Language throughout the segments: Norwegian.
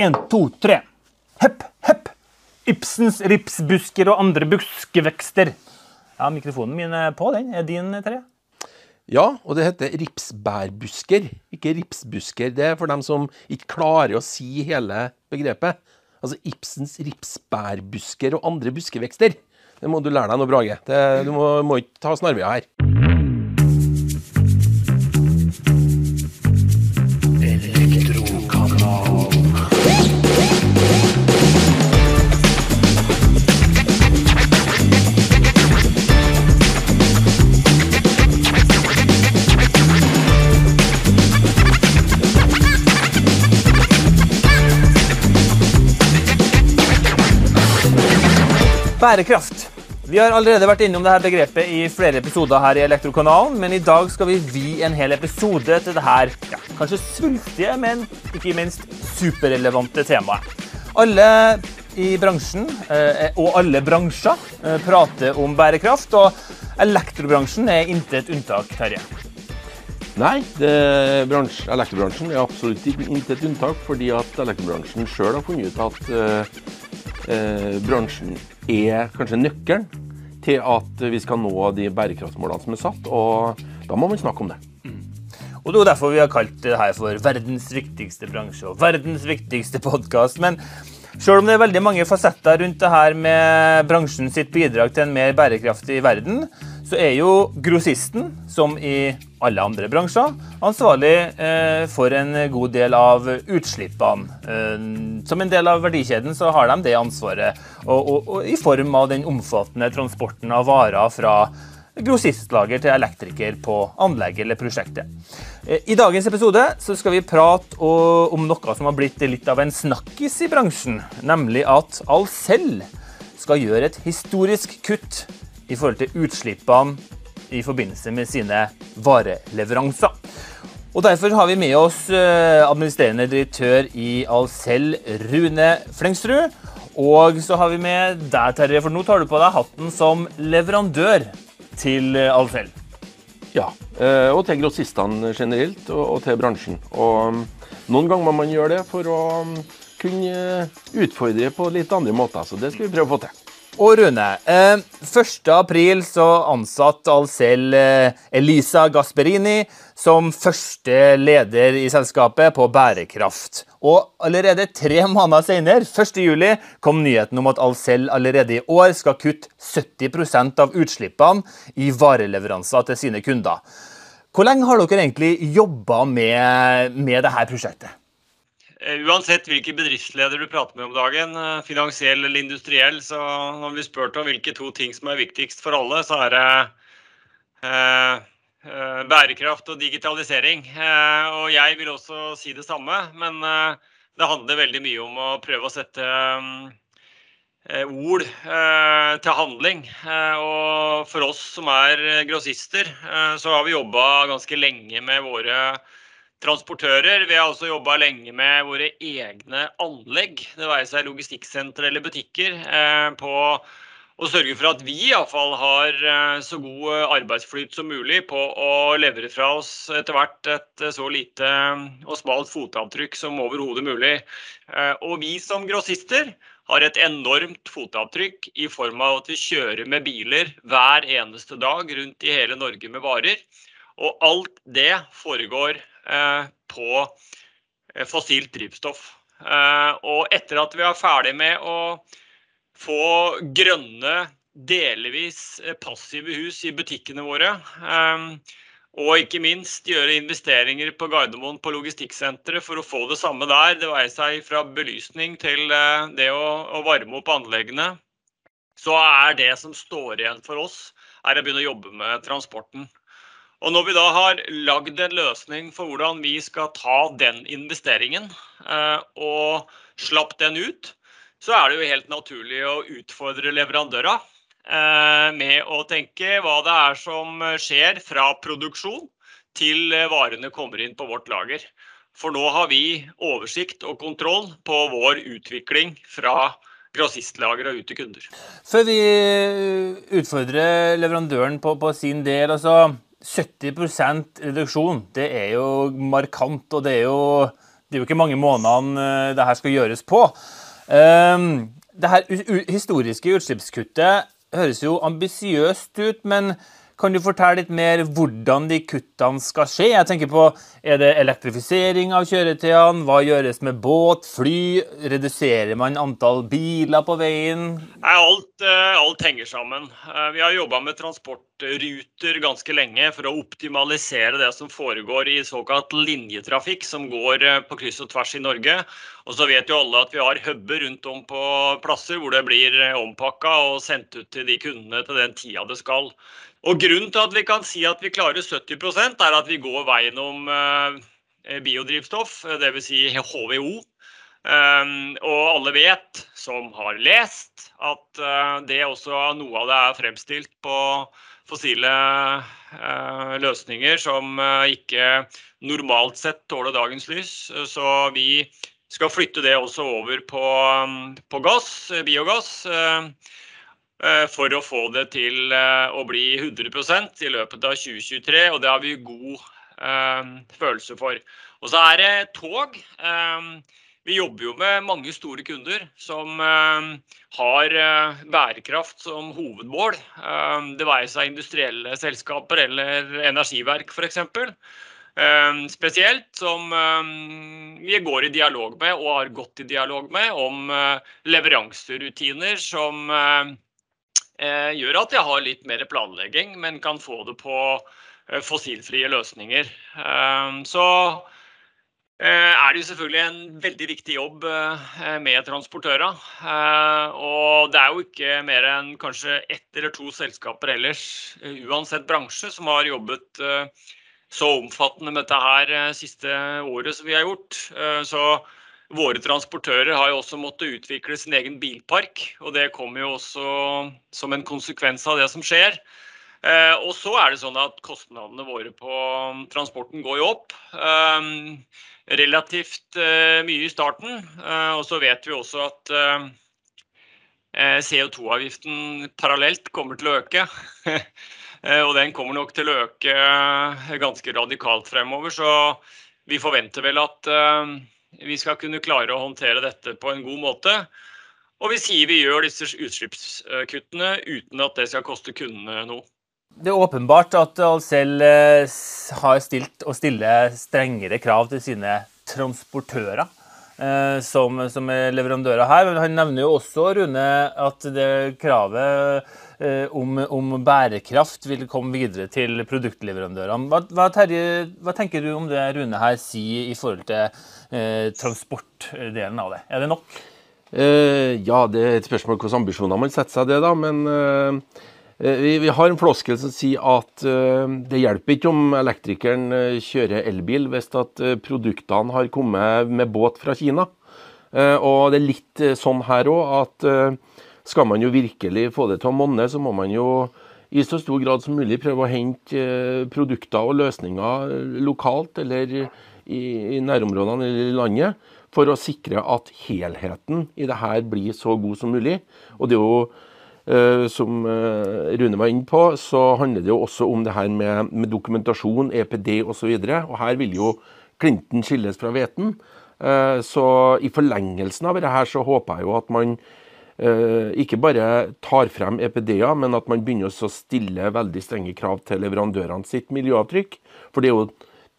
En, to, tre. Hepp, hepp. Ibsens ripsbusker og andre buskevekster. Ja, mikrofonen min er på, den. Er din, Terje? Ja, og det heter ripsbærbusker, ikke ripsbusker. Det er for dem som ikke klarer å si hele begrepet. Altså Ibsens ripsbærbusker og andre buskevekster. Det må du lære deg nå, Brage. Det, du må, må ikke ta snarveier her. Bærekraft. Vi har allerede vært innom dette begrepet i flere episoder her i Elektrokanalen, men i dag skal vi vie en hel episode til dette ja, kanskje svulstige, men ikke minst superrelevante temaet. Alle i bransjen, eh, og alle bransjer, eh, prater om bærekraft, og elektrobransjen er intet unntak, Terje. Nei, bransje, elektrobransjen er absolutt intet unntak, fordi at elektrobransjen sjøl har funnet ut at eh, bransjen er kanskje nøkkelen til at vi skal nå de bærekraftsmålene som er satt, og da må man snakke om det. Og Det er derfor vi har kalt det her for verdens viktigste bransje og verdens viktigste podkast. Men selv om det er veldig mange fasetter rundt det her med bransjen sitt bidrag til en mer bærekraftig verden, så er jo grossisten, som i alle andre bransjer, ansvarlig eh, for en god del av utslippene. Eh, som en del av verdikjeden så har de det ansvaret, og, og, og i form av den omfattende transporten av varer fra grossistlager til elektriker på anlegget eller prosjektet. Eh, I dagens episode så skal vi prate om noe som har blitt litt av en snakkis i bransjen, nemlig at Alcel skal gjøre et historisk kutt i forhold til utslippene i forbindelse med sine vareleveranser. Og Derfor har vi med oss administrerende direktør i Alcel, Rune Flengsrud. Og så har vi med deg, Terje, for nå tar du på deg hatten som leverandør til Alcel. Ja, og til grossistene generelt, og til bransjen. Og noen ganger må man gjøre det for å kunne utfordre på litt andre måter. Så det skal vi prøve å få til. Og Rune, eh, 1.4 så ansatte Alcel eh, Elisa Gasperini som første leder i selskapet på bærekraft. Og allerede tre måneder senere, 1.7, kom nyheten om at Alcel allerede i år skal kutte 70% av utslippene i vareleveranser til sine kunder. Hvor lenge har dere egentlig jobba med, med dette prosjektet? Eh, uansett hvilken bedriftsleder du prater med om dagen, eh, finansiell eller industriell, så når vi spurt om hvilke to ting som er viktigst for alle, så er det eh, eh, bærekraft og digitalisering. Eh, og jeg vil også si det samme, men eh, det handler veldig mye om å prøve å sette ord til handling. og for oss som er grossister, så har vi jobba ganske lenge med våre transportører. Vi har også jobba lenge med våre egne anlegg, det være seg logistikksentre eller butikker, eh, på å sørge for at vi iallfall har eh, så god arbeidsflyt som mulig på å levere fra oss etter hvert et så lite og smalt fotavtrykk som overhodet mulig. Eh, og vi som grossister har et enormt fotavtrykk i form av at vi kjører med biler hver eneste dag rundt i hele Norge med varer. Og alt det foregår Eh, på eh, fossilt drivstoff. Eh, og etter at vi er ferdig med å få grønne, delvis passive hus i butikkene våre, og ikke minst gjøre investeringer på Gardermoen på logistikksenteret for å få det samme der, det veier seg fra belysning til det å varme opp anleggene, så er det som står igjen for oss, er å begynne å jobbe med transporten. Og når vi da har lagd en løsning for hvordan vi skal ta den investeringen eh, og slapp den ut, så er det jo helt naturlig å utfordre leverandører eh, med å tenke hva det er som skjer fra produksjon til varene kommer inn på vårt lager. For nå har vi oversikt og kontroll på vår utvikling fra grossistlager og ut til kunder. Før vi utfordrer leverandøren på, på sin del, altså 70% reduksjon, det er jo markant. Og det er jo det er jo ikke mange månedene uh, det her skal gjøres på. Um, det her historiske utslippskuttet høres jo ambisiøst ut, men kan du fortelle litt mer hvordan de kuttene skal skje? Jeg tenker på, Er det elektrifisering av kjøretøyene? Hva gjøres med båt, fly? Reduserer man antall biler på veien? Alt, eh, alt henger sammen. Eh, vi har jobba med transportruter ganske lenge for å optimalisere det som foregår i såkalt linjetrafikk, som går eh, på kryss og tvers i Norge. Og så vet jo alle at vi har huber rundt om på plasser hvor det blir ompakka og sendt ut til de kundene til den tida det skal. Og Grunnen til at vi kan si at vi klarer 70% er at vi går veien om eh, biodrivstoff, dvs. Si HVO. Um, og alle vet, som har lest, at uh, det også noe av det er fremstilt på fossile løsninger som ikke normalt sett tåler dagens lys. Så vi skal flytte det også over på, um, på gass, biogass. Eh, for å få det til eh, å bli 100% i løpet av 2023. Og det har vi god eh, følelse for. Og så er det tog. Vi jobber jo med mange store kunder som har bærekraft som hovedmål. Det være seg industrielle selskaper eller energiverk f.eks. Spesielt som vi går i dialog med, og har gått i dialog med, om leveranserutiner som gjør at jeg har litt mer planlegging, men kan få det på eh, fossilfrie løsninger. Eh, så er det jo selvfølgelig en veldig viktig jobb med transportører. Og det er jo ikke mer enn kanskje ett eller to selskaper ellers, uansett bransje, som har jobbet så omfattende med dette her siste året som vi har gjort. Så Våre transportører har jo også måttet utvikle sin egen bilpark, og det kommer jo også som en konsekvens av det som skjer. Eh, og så er det sånn at kostnadene våre på transporten går jo opp. Eh, relativt eh, mye i starten. Og så vet vi også at CO2-avgiften parallelt kommer til å øke. Og den kommer nok til å øke ganske radikalt fremover. Så vi forventer vel at vi skal kunne klare å håndtere dette på en god måte. Og vi sier vi gjør disse utslippskuttene uten at det skal koste kundene noe. Det er åpenbart at Alcel eh, har stilt og stiller strengere krav til sine transportører eh, som, som er leverandører her. Men Han nevner jo også, Rune, at det kravet om, om, bærekraft vil komme videre til produktleverandørene. Hva, hva, Terje, hva, tenker du om det Rune her sier i forhold til eh, transportdelen av det. Er det nok? Eh, ja, det er et spørsmål hvilke ambisjoner man setter seg det, da. Men eh, eh, vi, vi, har en floskel som sier at eh, det hjelper ikke om elektrikeren eh, kjører elbil hvis at produktene har kommet med båt fra Kina. og det er litt sånn her òg at skal man jo virkelig få det til å monne, så må man jo i så stor grad som mulig prøve å hente produkter og løsninger lokalt eller i, nærområdene eller i landet, for å sikre at helheten i det her blir så god som mulig. Og det er jo, eh, som eh, Rune var inne på, så handler det jo også om det her med, med dokumentasjon, EPD osv. Og, så og her vil jo Clinton skilles fra hveten. Eh, så i forlengelsen av det her så håper jeg jo at man eh, ikke bare tar frem EPD-er, men at man begynner å stille veldig strenge krav til leverandørene sitt miljøavtrykk. For det er jo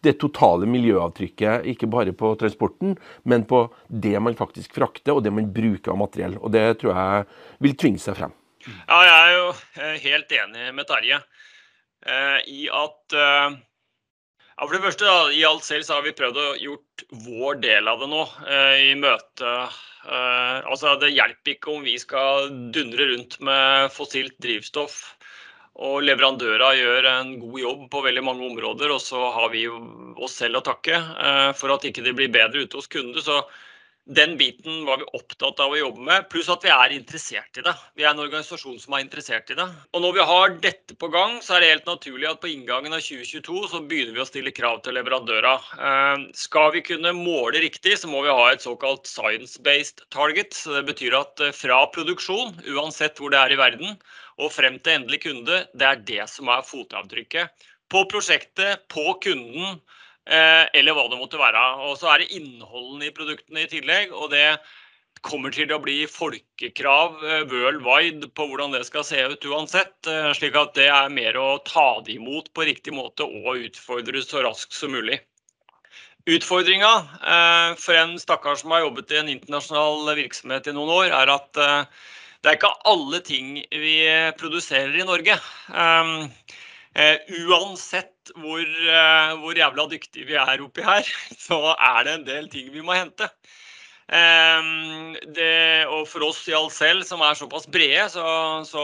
det totale miljøavtrykket, ikke bare på transporten, men på det man faktisk frakter, og det man bruker av materiell. Og det tror jeg vil tvinge seg frem. Ja, jeg er jo eh, helt enig med Terje eh, i at eh, ja, For det første, da, i alt selv så har vi prøvd å gjort vår del av det nå eh, i møte. Eh, altså, Det hjelper ikke om vi skal dundre rundt med fossilt drivstoff og leverandører gjør en god jobb på veldig mange områder. Og så har vi oss selv å takke uh, for at ikke det blir bedre ute hos kunder. Så den biten var vi opptatt av å jobbe med, pluss at vi er interessert i det. Vi er en organisasjon som er interessert i det. Og når vi har dette på gang, så er det helt naturlig at på inngangen av 2022 så begynner vi å stille krav til leverandører. Eh, skal vi kunne måle riktig, så må vi ha et såkalt science-based target. Så det betyr at eh, fra produksjon, uansett hvor det er i verden, og frem til endelig kunde, det er det som er fotavtrykket. På prosjektet, på kunden, eller hva det måtte være. Og så er det innholdene i produktene i tillegg. og det kommer til å bli folkekrav worldwide på hvordan det skal se ut uansett. Slik at det er mer å ta det imot på riktig måte og utfordre så raskt som mulig. Utfordringa for en stakkar som har jobbet i en internasjonal virksomhet i noen år, er at det er ikke alle ting vi produserer i Norge. Uansett hvor, hvor jævla dyktige vi er oppi her, så er det en del ting vi må hente. Det, og for oss i Ahlsell, som er såpass brede, så, så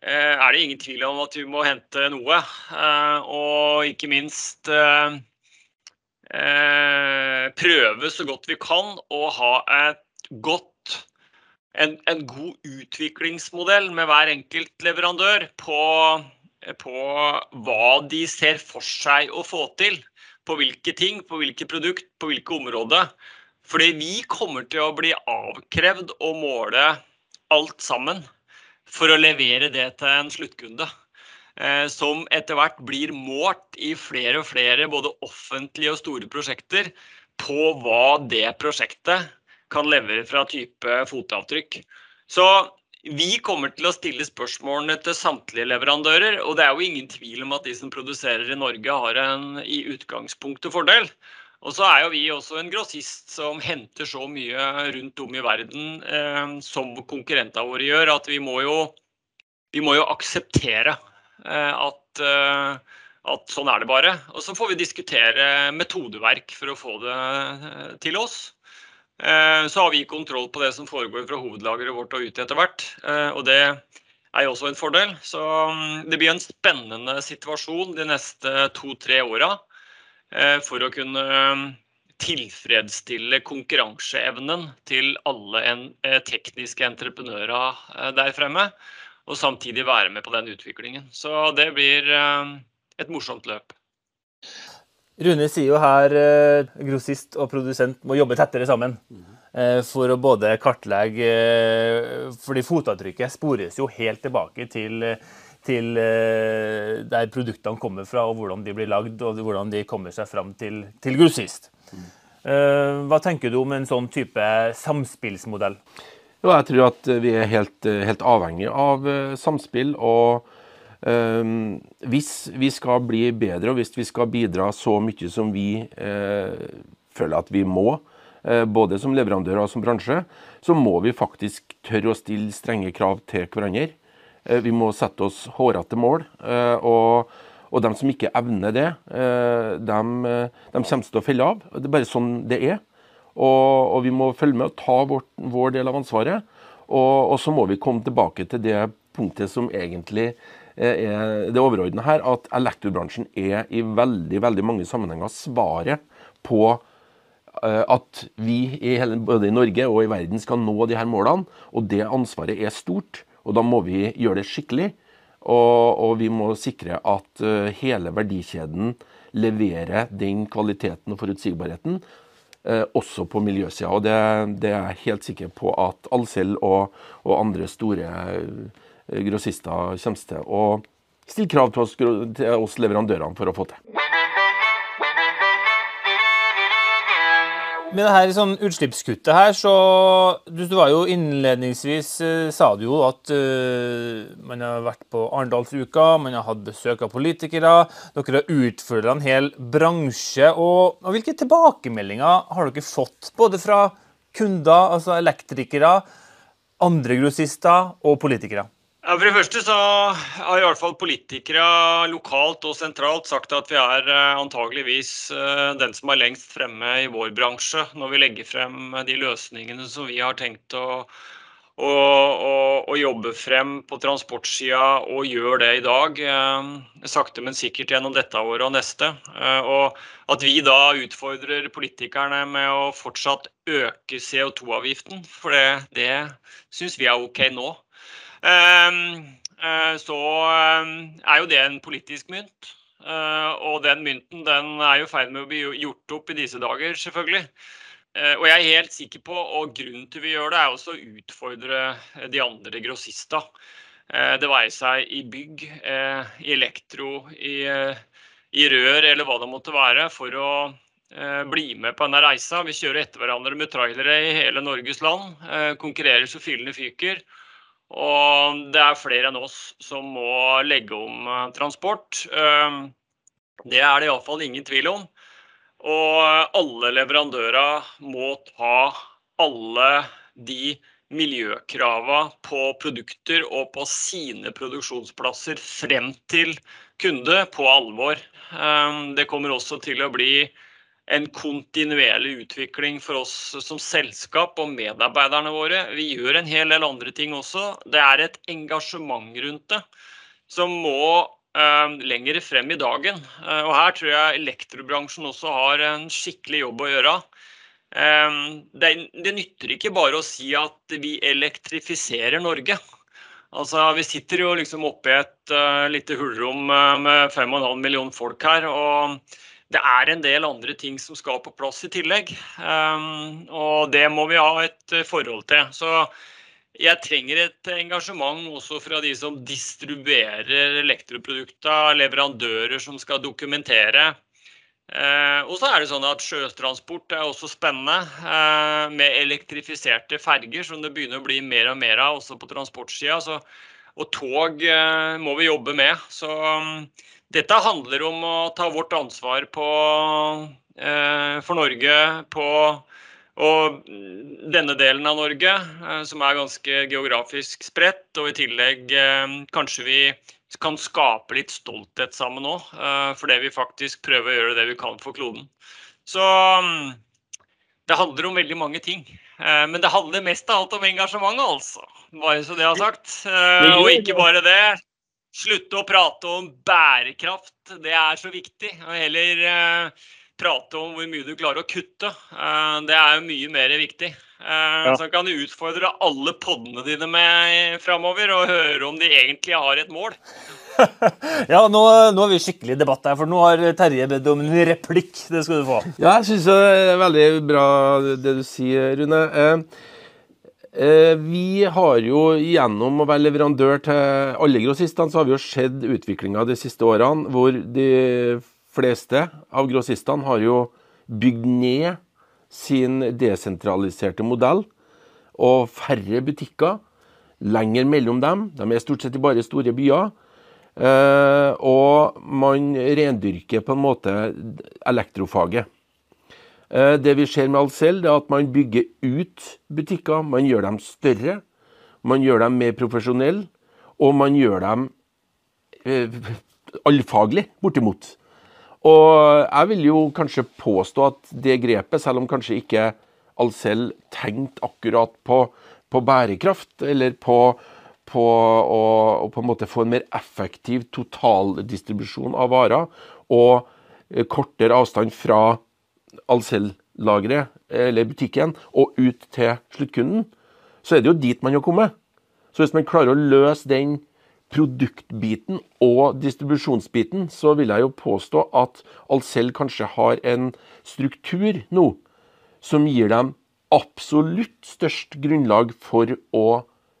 er det ingen tvil om at vi må hente noe. Og ikke minst prøve så godt vi kan å ha et godt en, en, god utviklingsmodell med hver enkelt leverandør på, på, hva de ser for seg å få til. På hvilke ting, på hvilke produkt, på hvilke områder. Fordi vi kommer til å bli avkrevd å måle alt sammen for å levere det til en sluttkunde. Eh, som etter hvert blir målt i flere og flere både offentlige og store prosjekter på hva det prosjektet kan levere fra type fotavtrykk. Så vi kommer til å stille spørsmålene til samtlige leverandører, og det er jo ingen tvil om at de som produserer i Norge har en i utgangspunktet fordel. Og så er jo vi også en grossist som henter så mye rundt om i verden eh, som konkurrentene våre gjør, at vi må jo, vi må jo akseptere eh, at, eh, at, sånn er det bare. Og så får vi diskutere metodeverk for å få det eh, til oss. Eh, så har vi kontroll på det som foregår fra hovedlageret vårt og ut etter hvert. Eh, og det er jo også en fordel. Så mm, det blir en spennende situasjon de neste to-tre åra eh, for å kunne mm, tilfredsstille konkurranseevnen til alle tekniske entreprenører der fremme. Og samtidig være med på den utviklingen. Så det blir et morsomt løp. Rune sier jo her eh, grossist og produsent må jobbe tettere sammen. Eh, for å både kartlegge eh, Fordi fotavtrykket spores jo helt tilbake til, til eh, der produktene kommer fra, og hvordan de blir lagd, og hvordan de kommer seg fram til, til grossist. Hva tenker du om en sånn type samspillsmodell? Jo, jeg tror at vi er helt, helt avhengig av samspill. og hvis vi skal bli bedre, og hvis vi skal bidra så mye som vi uh, føler at vi må, uh, både som leverandør og som bransje, så må vi faktisk tørre å stille strenge krav til hverandre. Uh, vi må sette oss hårete mål. Og, og, de som ikke evner det, de, de, kommer til å felle av. Det er bare sånn det er. Og, og vi må følge med og ta vår, vår del av ansvaret. Og, og så må vi komme tilbake til det punktet som egentlig Eh, er det overordnede her at elektrobransjen er i veldig, veldig mange sammenhenger svaret på eh, at vi hele, både i Norge og i verden skal nå de her målene. Og det ansvaret er stort, og da må vi gjøre det skikkelig. Og, og vi må sikre at uh, hele verdikjeden leverer den kvaliteten og forutsigbarheten, også på miljøsida. Og det, det, er jeg helt sikker på at Alcel og, og andre store grossister kommer til å stille krav til oss, til oss leverandørene for å få til. Med det her sånn utslippskuttet her, så Du, du var jo innledningsvis eh, sa du jo at uh, man har vært på Arendalsuka, man har hatt besøk av politikere. Dere har utfordra en hel bransje. Og, og, hvilke tilbakemeldinger har dere fått, både fra kunder, altså elektrikere, andre grossister og politikere? Ja, for det første så har i hvert fall politikere lokalt og sentralt sagt at vi er eh, antageligvis eh, den som er lengst fremme i vår bransje når vi legger frem de løsningene som vi har tenkt å, og, jobbe frem på transportsida, og gjør det i dag. Eh, sakte, men sikkert gjennom dette året og neste. Og at vi da utfordrer politikerne med å fortsatt øke CO2-avgiften, for det, det syns vi er OK nå. Ehm, eh, så ehm, er jo det en politisk mynt. Eh, og den mynten den er jo i ferd med å bli gjort opp i disse dager, selvfølgelig. Eh, og jeg er helt sikker på, og grunnen til vi gjør det, er også å utfordre de andre grossista. Det være seg i bygg, i elektro, i, i rør eller hva det måtte være, for å bli med på denne reisa. Vi kjører etter hverandre med trailere i hele Norges land. Konkurrerer så fillene fyker. Og det er flere enn oss som må legge om transport. Det er det iallfall ingen tvil om. Og alle leverandører må ta alle de miljøkrava på produkter og på sine produksjonsplasser frem til kunde på alvor. Ehm, det kommer også til å bli en kontinuerlig utvikling for oss som selskap og medarbeiderne våre. Vi gjør en hel del andre ting også. Det er et engasjement rundt det som må uh, lenger frem i dagen. Uh, og her tror jeg elektrobransjen også har en skikkelig jobb å gjøre. Ehm, det, det, nytter ikke bare å si at vi elektrifiserer Norge. Altså, Vi sitter jo liksom i et uh, lite hullrom uh, med 5,5 millioner folk her. og det er en del andre ting som skal på plass i tillegg. Um, og det må vi ha et forhold til. Så jeg trenger et engasjement også fra de som distribuerer elektroprodukter, leverandører som skal dokumentere. Eh, og så er det sånn at Sjøtransport er også spennende, eh, med elektrifiserte ferger, som det begynner å bli mer og mer av også på transportsida. Og tog eh, må vi jobbe med. Så dette handler om å ta vårt ansvar på, eh, for Norge på og denne delen av Norge, eh, som er ganske geografisk spredt, og i tillegg eh, kanskje vi kan skape litt stolthet sammen òg, eh, fordi vi faktisk prøver å gjøre det vi kan for kloden. Så mm, det handler om veldig mange ting. Eh, men det handler mest av alt om engasjementet, altså. Bare så det har sagt. Eh, og ikke bare det. Slutte å prate om bærekraft, det er så viktig. Og heller prate om hvor mye du klarer å kutte. Det er jo mye mer viktig. Ja. Så kan du utfordre alle podene dine med framover og høre om de egentlig har et mål. ja, nå, nå, er vi skikkelig i debatt her, for nå har Terje bedt om en replikk. Det skal du få. Ja, jeg syns det er veldig bra det du sier, Rune. Eh, eh, vi har jo gjennom å være leverandør til alle grossistene, så har vi jo sett utviklinga de siste årene, hvor de fleste av grossistene har jo bygd ned sin desentraliserte modell og færre butikker. Lenger mellom dem. De er stort sett bare store byer. Eh, og man rendyrker på en måte elektrofaget. Eh, det vi ser med Alcel, er at man bygger ut butikker. Man gjør dem større. Man gjør dem mer profesjonelle. Og man gjør dem eh, allfaglig, bortimot. Og jeg vil jo kanskje påstå at det grepet, selv om kanskje ikke Alcel tenkte akkurat på, på bærekraft, eller på, på å, å, på en måte få en mer effektiv totaldistribusjon av varer, og eh, kortere avstand fra Alcel-lageret eller butikken og ut til sluttkunden, så er det jo dit man har kommet. Så hvis man klarer å løse den produktbiten og distribusjonsbiten, så vil jeg jo påstå at Alcel kanskje har en struktur nå som gir dem absolutt størst grunnlag for å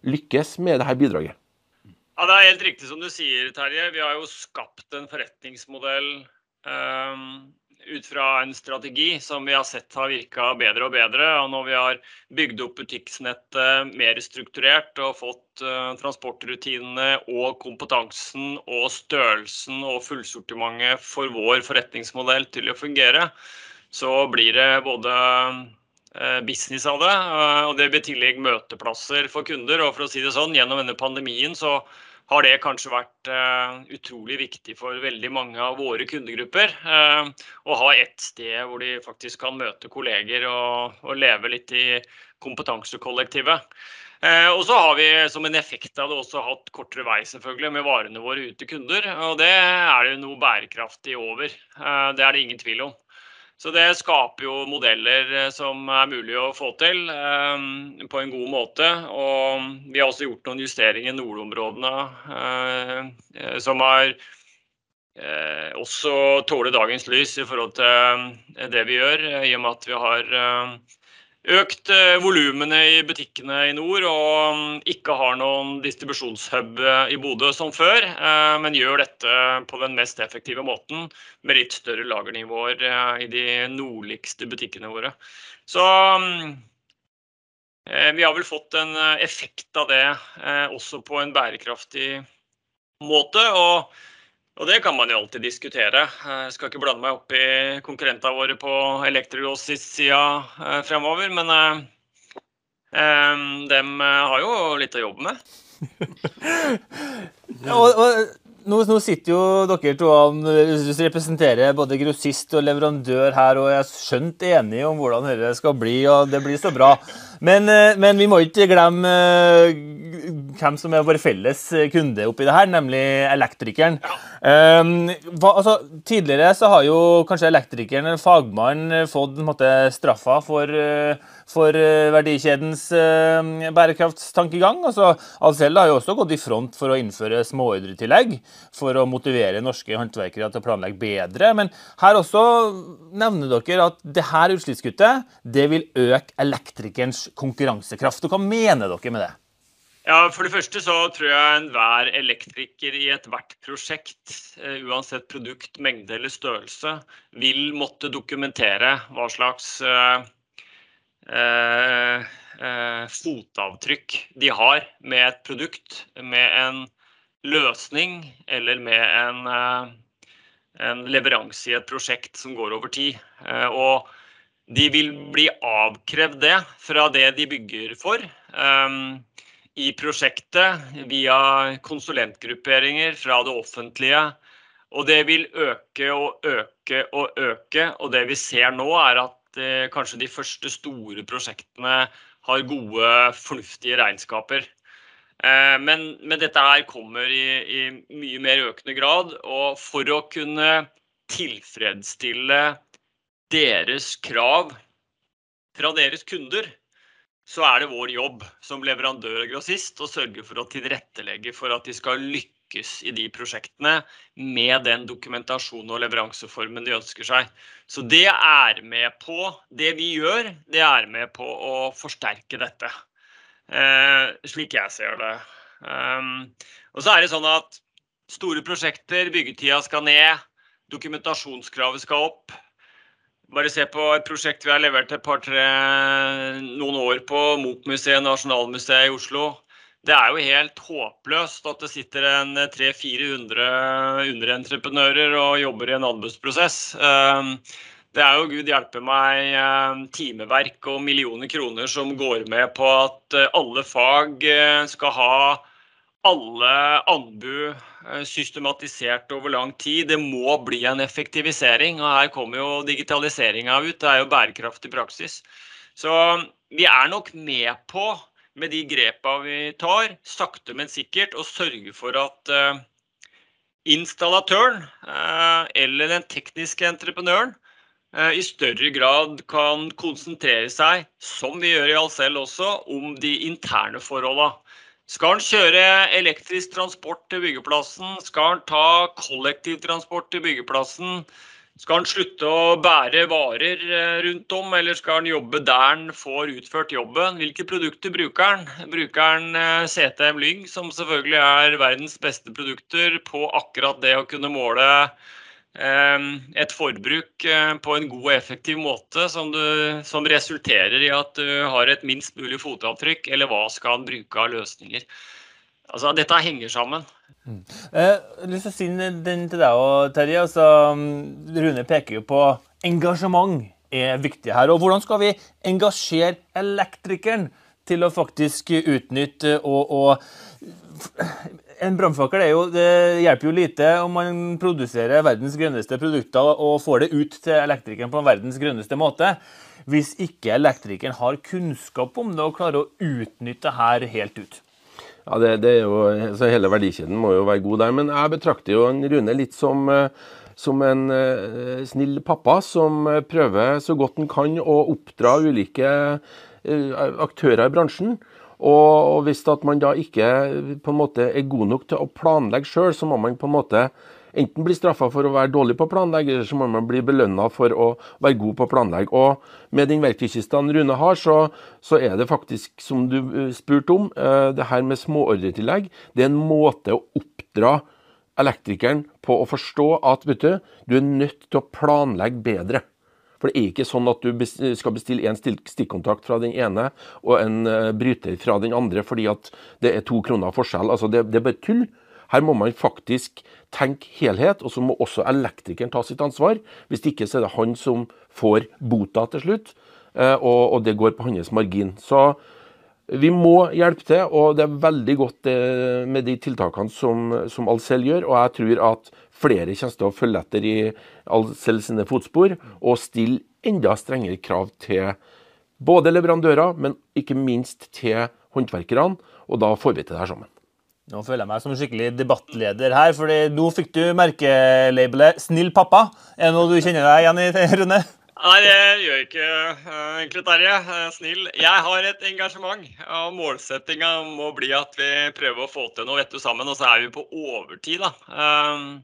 lykkes med dette bidraget. Ja, Det er helt riktig som du sier, Terje. Vi har jo skapt en forretningsmodell um, ut fra en strategi som vi har sett har virka bedre og bedre. Og når vi har bygd opp butikknettet mer strukturert og fått uh, transportrutinene og kompetansen og størrelsen og fullsortimentet for vår forretningsmodell til å fungere, så blir det både uh, business av det, uh, og det blir i tillegg møteplasser for kunder. Og for å si det sånn, gjennom denne pandemien så har det kanskje vært uh, utrolig viktig for veldig mange av våre kundegrupper. Uh, å ha ett sted hvor de faktisk kan møte kolleger og, og leve litt i kompetansekollektivet. Uh, og så har vi som en effekt av det også hatt kortere vei selvfølgelig med varene våre ut til kunder. Og det er det jo noe bærekraftig over. det er det ingen tvil om. Så det skaper jo modeller eh, som er mulig å få til eh, på en god måte. Og vi har også gjort noen justeringer i nordområdene eh, eh som har eh, også tåler dagens lys i forhold til eh, det vi gjør, i og med at vi har økt eh, volumene i butikkene i nord og mm, ikke har noen distribusjonshub eh, i Bodø som før, eh, men gjør dette på den mest effektive måten med litt større lagernivåer i de nordligste butikkene våre. Så mm, vi har vel fått en effekt av det også på en bærekraftig måte. og og det kan man jo alltid diskutere. Jeg skal ikke blande meg opp i konkurrentene våre på Electrolosys-sida eh, fremover, men eh, eh, dem har jo litt å jobbe med. ja, og, og nå, nå, sitter jo dere to representerer både grossist og leverandør her, og jeg er skjønt enige om hvordan dette skal bli, og det blir så bra. Men, men vi må ikke glemme hvem som er vår felles kunde oppi det her, nemlig elektrikeren. Ja. Um, hva, altså, tidligere så har jo kanskje elektrikeren, eller fagmannen, fått måte, straffa for, for verdikjedens uh, bærekraftstankegang. Altså, Alcel har jo også gått i front for å innføre småordretillegg for å motivere norske håndverkere til å planlegge bedre. Men her også nevner dere at det her utslippskuttet det vil øke elektrikerens konkurransekraft. Og hva mener dere med det? Ja, For det første så tror jeg enhver elektriker i ethvert prosjekt, eh, uansett produkt, mengde eller størrelse, vil måtte dokumentere hva slags eh, uh, uh, fotavtrykk de har med et produkt, med en løsning eller med en, en leveranse i et prosjekt som går over tid. og de vil bli avkrevd det fra det de bygger for. Um, i prosjektet via konsulentgrupperinger fra det offentlige. Og det vil øke og øke og øke. Og det vi ser nå, er at eh, kanskje de første store prosjektene har gode, fornuftige regnskaper. Eh, men, men, dette her kommer i, i, mye mer økende grad. Og for å kunne tilfredsstille deres krav fra deres kunder, så er det vår jobb som leverandør og grossist å sørge for å tilrettelegge for at de skal lykkes i de prosjektene med den dokumentasjonen og leveranseformen de ønsker seg. Så det er med på Det vi gjør, det er med på å forsterke dette. Eh, slik jeg ser det. Um, og så er det sånn at store prosjekter, byggetida skal ned, dokumentasjonskravet skal opp. Bare se på et prosjekt vi har levert et par-tre noen år på Munch-museet, Nasjonalmuseet i Oslo. Det er jo helt håpløst at det sitter en 300-400 underentreprenører og jobber i en anbudsprosess. Ehm, det er jo gud hjelpe meg ehm, timeverk og millioner kroner som går med på at eh, alle fag eh, skal ha alle anbud Eh, systematisert over lang tid. Det må bli en effektivisering. og Her kommer jo digitaliseringa ut. Det er jo bærekraftig praksis. Så vi er nok med på, med de grepa vi tar, sakte, men sikkert, å sørge for at uh, installatøren uh, eller den tekniske entreprenøren i større grad kan konsentrere seg, som vi gjør i Alcel også, om de interne forholda. Skal han kjøre elektrisk transport til byggeplassen? Skal han ta kollektivtransport til byggeplassen? Skal han slutte å bære varer eh, rundt om, eller skal han jobbe der han får utført jobben? Hvilke produkter bruker han? Bruker han eh, CTM Lyng, som selvfølgelig er verdens beste produkter på akkurat det å kunne måle et forbruk eh, på en god og effektiv måte som, du, som, resulterer i at du har et minst mulig fotavtrykk, eller hva skal en bruke av løsninger. Altså, Dette henger sammen. Mm. Eh, lyst til å si den til deg og Terje. Altså, Rune peker jo på engasjement er viktig her. Og hvordan skal vi engasjere elektrikeren til å faktisk utnytte og, og en brannfakkel hjelper jo lite om man produserer verdens grønneste produkter og får det ut til elektrikeren på verdens grønneste måte, hvis ikke elektrikeren har kunnskap om det og klarer å utnytte det her helt ut. Ja, det, det jo, Hele verdikjeden må jo være god der. Men jeg betrakter jo Rune litt som, eh, som en uh, snill pappa som prøver så godt han kan å oppdra ulike aktører i bransjen. Og hvis at man da ikke måte er god nok til å planlegge sjøl, så må man på en måte enten bli straffa for å være dårlig på å planlegge, eller så må man bli belønna for å være god på å planlegge. Og med den verktøykista Rune har, så, så, er det faktisk, som du eh, spurte om, uh, det her med småordretillegg, det er en måte å oppdra elektrikeren på å forstå at vet du, du er nødt til å planlegge bedre. For det er ikke sånn at du skal bestille én stikkontakt fra den ene og en uh, bryter fra den andre fordi at det er to kroner forskjell. Altså, det, det er bare tull. Her må man faktisk tenke helhet, og så må også elektrikeren ta sitt ansvar. Hvis ikke så er det han som får bota til slutt, uh, og, og det går på hans margin. Så vi må hjelpe til, og det er veldig godt eh, med de tiltakene som, som Alcel gjør. Og jeg tror at flere kommer til å følge etter i Alcel sine fotspor og stille enda strengere krav til både leverandører, men ikke minst til håndverkerne. Og da får vi til det her sammen. Nå føler jeg meg som skikkelig debattleder her, for nå fikk du merkelabelet 'Snill pappa'. Er det noe du kjenner deg igjen i, Rune? Nei, det gjør jeg ikke, eh, egentlig, Terje. Eh, snill. Jeg har et engasjement. og Målsettinga må bli at vi prøver å få til noe vettu sammen. Og så er vi på overtid, da. Uh,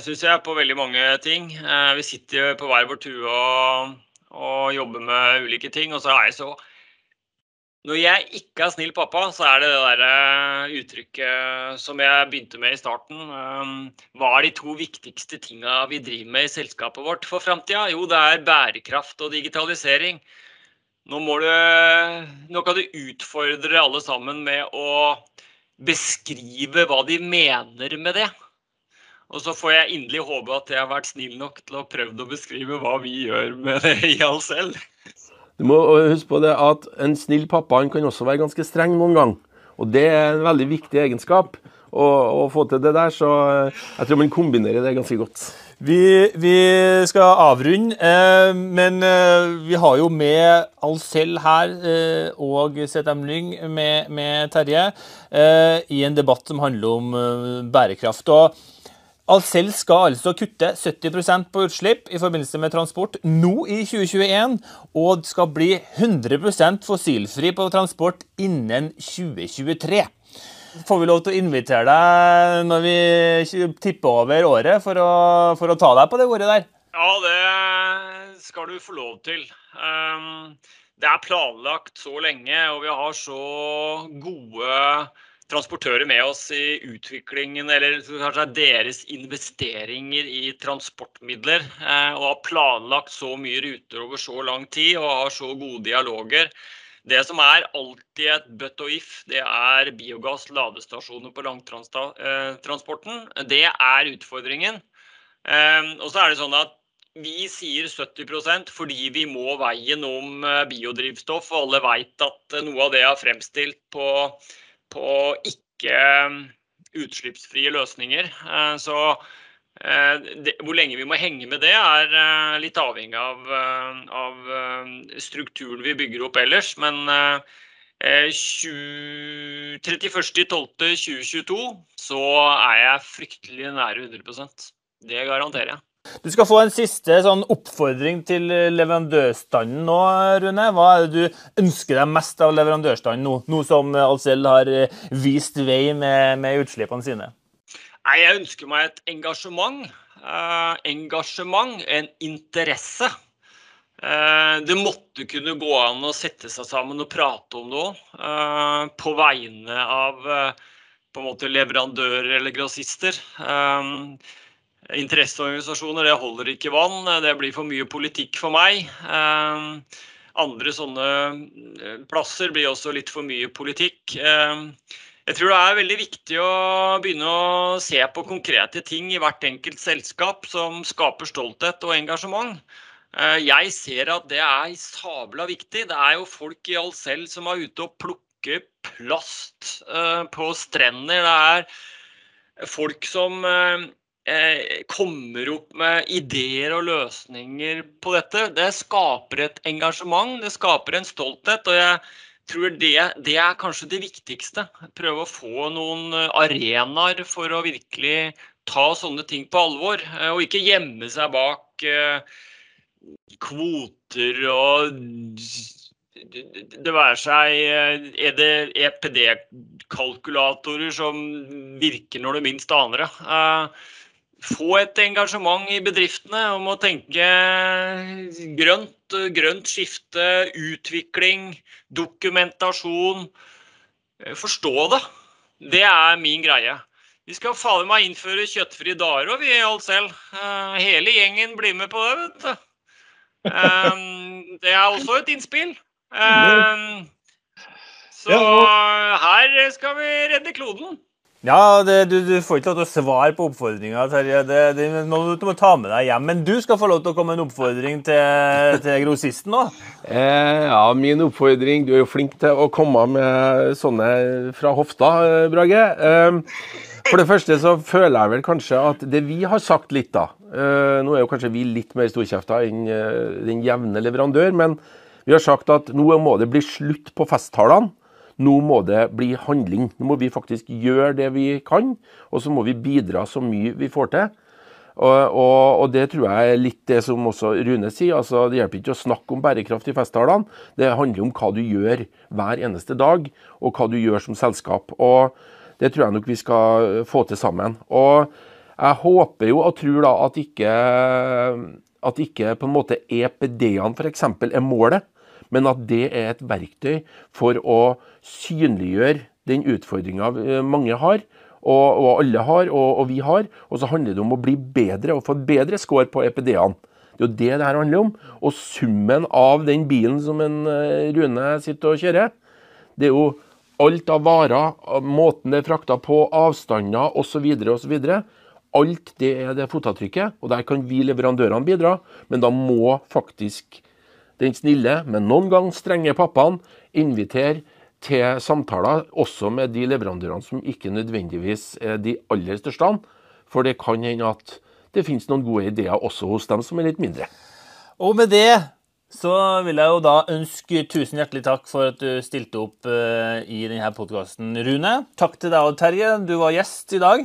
Syns jeg, på veldig mange ting. Vi sitter på hver vår tue og, og jobber med ulike ting. Og så er jeg så når jeg ikke er snill pappa, så er det det der eh, uttrykket som jeg begynte med i starten. Um, hva er de to viktigste tinga vi driver med i selskapet vårt for framtida? Jo, det er bærekraft og digitalisering. Nå, du, nå kan du utfordre alle sammen med å beskrive hva de mener med det. Og så får jeg inderlig håpe at jeg har vært snill nok til å prøve å beskrive hva vi gjør med det i oss selv. Du må huske på det at en snill pappa han kan også være ganske streng noen gang. Og det er en veldig viktig egenskap å, å få til det der, så eh, jeg tror man kombinerer det ganske godt. Vi, vi skal avrunde, eh, men eh, vi har jo med Alcel her eh, og ZM Lyng med, med Terje eh, i en debatt som handler om eh, bærekraft. og Alcel skal altså kutte 70% på utslipp i forbindelse med transport nå i 2021, og skal bli 100% fossilfri på transport innen 2023. Får vi lov til å invitere deg når vi tipper over året, for å, for å ta deg på det ordet der? Ja, det skal du få lov til. Um, det er planlagt så lenge, og vi har så gode transportører med oss i utviklingen, eller kanskje deres investeringer i transportmidler. Eh, og har planlagt så mye ruter over så lang tid og har så gode dialoger. Det som er alltid et but og if, det er biogass, ladestasjoner på langtransporten. Det er utfordringen. Eh, og så er det sånn at vi sier 70% fordi vi må veien om eh, biodrivstoff. Og alle vet at noe av det er fremstilt på på ikke um, utslippsfrie løsninger. Eh, så eh, hvor lenge vi må henge med det, er eh, litt avhengig av, av strukturen vi bygger opp ellers. Men 31.12.2022 så er jeg fryktelig nære 100% Det garanterer jeg. Du skal få en siste sånn oppfordring til leverandørstanden nå, Rune. Hva er det du ønsker deg mest av leverandørstanden nå, nå som Alcel har eh, vist vei med, med utslippene sine? Jeg ønsker meg et engasjement. Eh, engasjement, en interesse. Eh, det måtte kunne gå an å sette seg sammen og prate om noe eh, på vegne av på en måte leverandører eller grossister. Uh, interesseorganisasjoner, det holder ikke vann. Det blir for mye politikk for meg. Eh, andre sånne eh, plasser blir også litt for mye politikk. Eh, jeg tror det er veldig viktig å begynne å se på konkrete ting i hvert enkelt selskap som skaper stolthet og engasjement. Jeg ser at det er sabla viktig. Det er jo folk i Alcel som er ute og plukker plast på strender. Det er folk som Eh, kommer opp med ideer og løsninger på dette. Det skaper et engasjement, det skaper en stolthet. og jeg tror det, det er kanskje det viktigste. Prøve å få noen eh, arenaer for å virkelig ta sånne ting på alvor. Eh, og ikke gjemme seg bak kvoter og det være seg er det EPD-kalkulatorer som virker når du minst aner det. Få et engasjement i bedriftene om å tenke grønt, grønt skifte, utvikling, dokumentasjon. Forstå det. Det er min greie. Vi skal fader meg innføre kjøttfrie dager òg, vi alt selv. Uh, hele gjengen blir med på det, vet du. Um, det er også et innspill. Um, så her skal vi redde kloden. Ja, det, du, du, får ikke lov til å svare på oppfordringa, Terje. Det, det, må, du må ta med deg hjem. Men du skal få lov til å komme med en oppfordring til, til grossisten nå. Eh, ja, min oppfordring Du er jo flink til å komme med sånne fra hofta, Brage. Eh, for det første så føler jeg vel kanskje at det vi har sagt litt, da eh, Nå er jo kanskje vi litt mer storkjefta enn uh, den jevne leverandør, men vi har sagt at nå må det bli slutt på festtalene. Nå må det bli handling. Nå må vi faktisk gjøre det vi kan, og så må vi bidra så mye vi får til. Og, og, og, det tror jeg er litt det som også Rune sier. altså Det hjelper ikke å snakke om bærekraft i festtalene. Det handler om hva du gjør hver eneste dag, og hva du gjør som selskap. Og det tror jeg nok vi skal få til sammen. Og jeg håper jo og tror da at ikke, at ikke på en måte EPD-ene f.eks. er målet, men at det er et verktøy for å synliggjøre den utfordringa mange har. Og, og, alle har, og, og, vi har. Og så handler det om å bli bedre og få bedre score på EPD-ene. Det er jo det det her handler om. Og summen av den bilen som en eh, Rune sitter og kjører, det er jo Alt av varer, måten det er frakta på, avstander osv. osv. Alt det er det fotavtrykket, og der kan vi leverandørene bidra. Men da må faktisk den snille, men noen gang strenge pappaen inviterer til samtaler også med de leverandørene som ikke nødvendigvis er de aller største. For det kan hende at det finnes noen gode ideer også hos dem som er litt mindre. Og med det så vil jeg jo da ønske tusen hjertelig takk for at du stilte opp uh, i denne podkasten, Rune. Takk til deg og Terje, du var gjest i dag.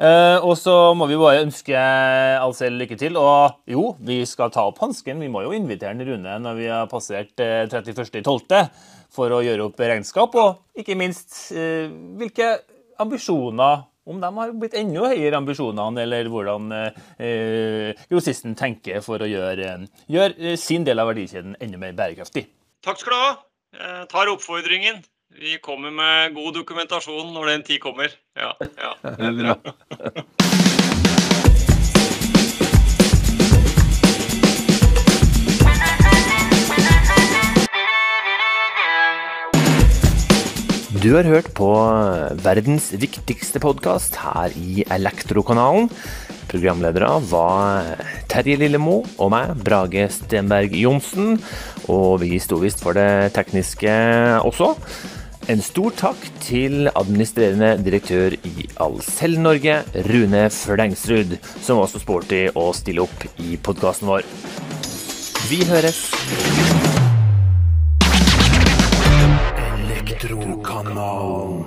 Uh, og så må vi bare ønske Alcel lykke til. Og jo, vi skal ta opp hansken. Vi må jo invitere Rune når vi har passert uh, eh, 31.12. for å gjøre opp regnskap, og ikke minst hvilke ambisjoner om de har blitt enda høyere ambisjonene, eller hvordan grossisten tenker for å gjøre, gjøre, sin del av verdikjeden enda mer bærekraftig. Takk skal du ha. Jeg tar oppfordringen. Vi kommer med god dokumentasjon når den tid kommer. Ja, ja. Det er bra. Du har hørt på verdens viktigste podkast her i Elektrokanalen. Programledere var Terje Lillemo og meg, Brage Stenberg Johnsen. Og vi sto visst for det tekniske også. En stor takk til administrerende direktør i Alcel Norge, Rune Flengsrud, som var så sporty å stille opp i podkasten vår. Vi høres. Elektrokanalen.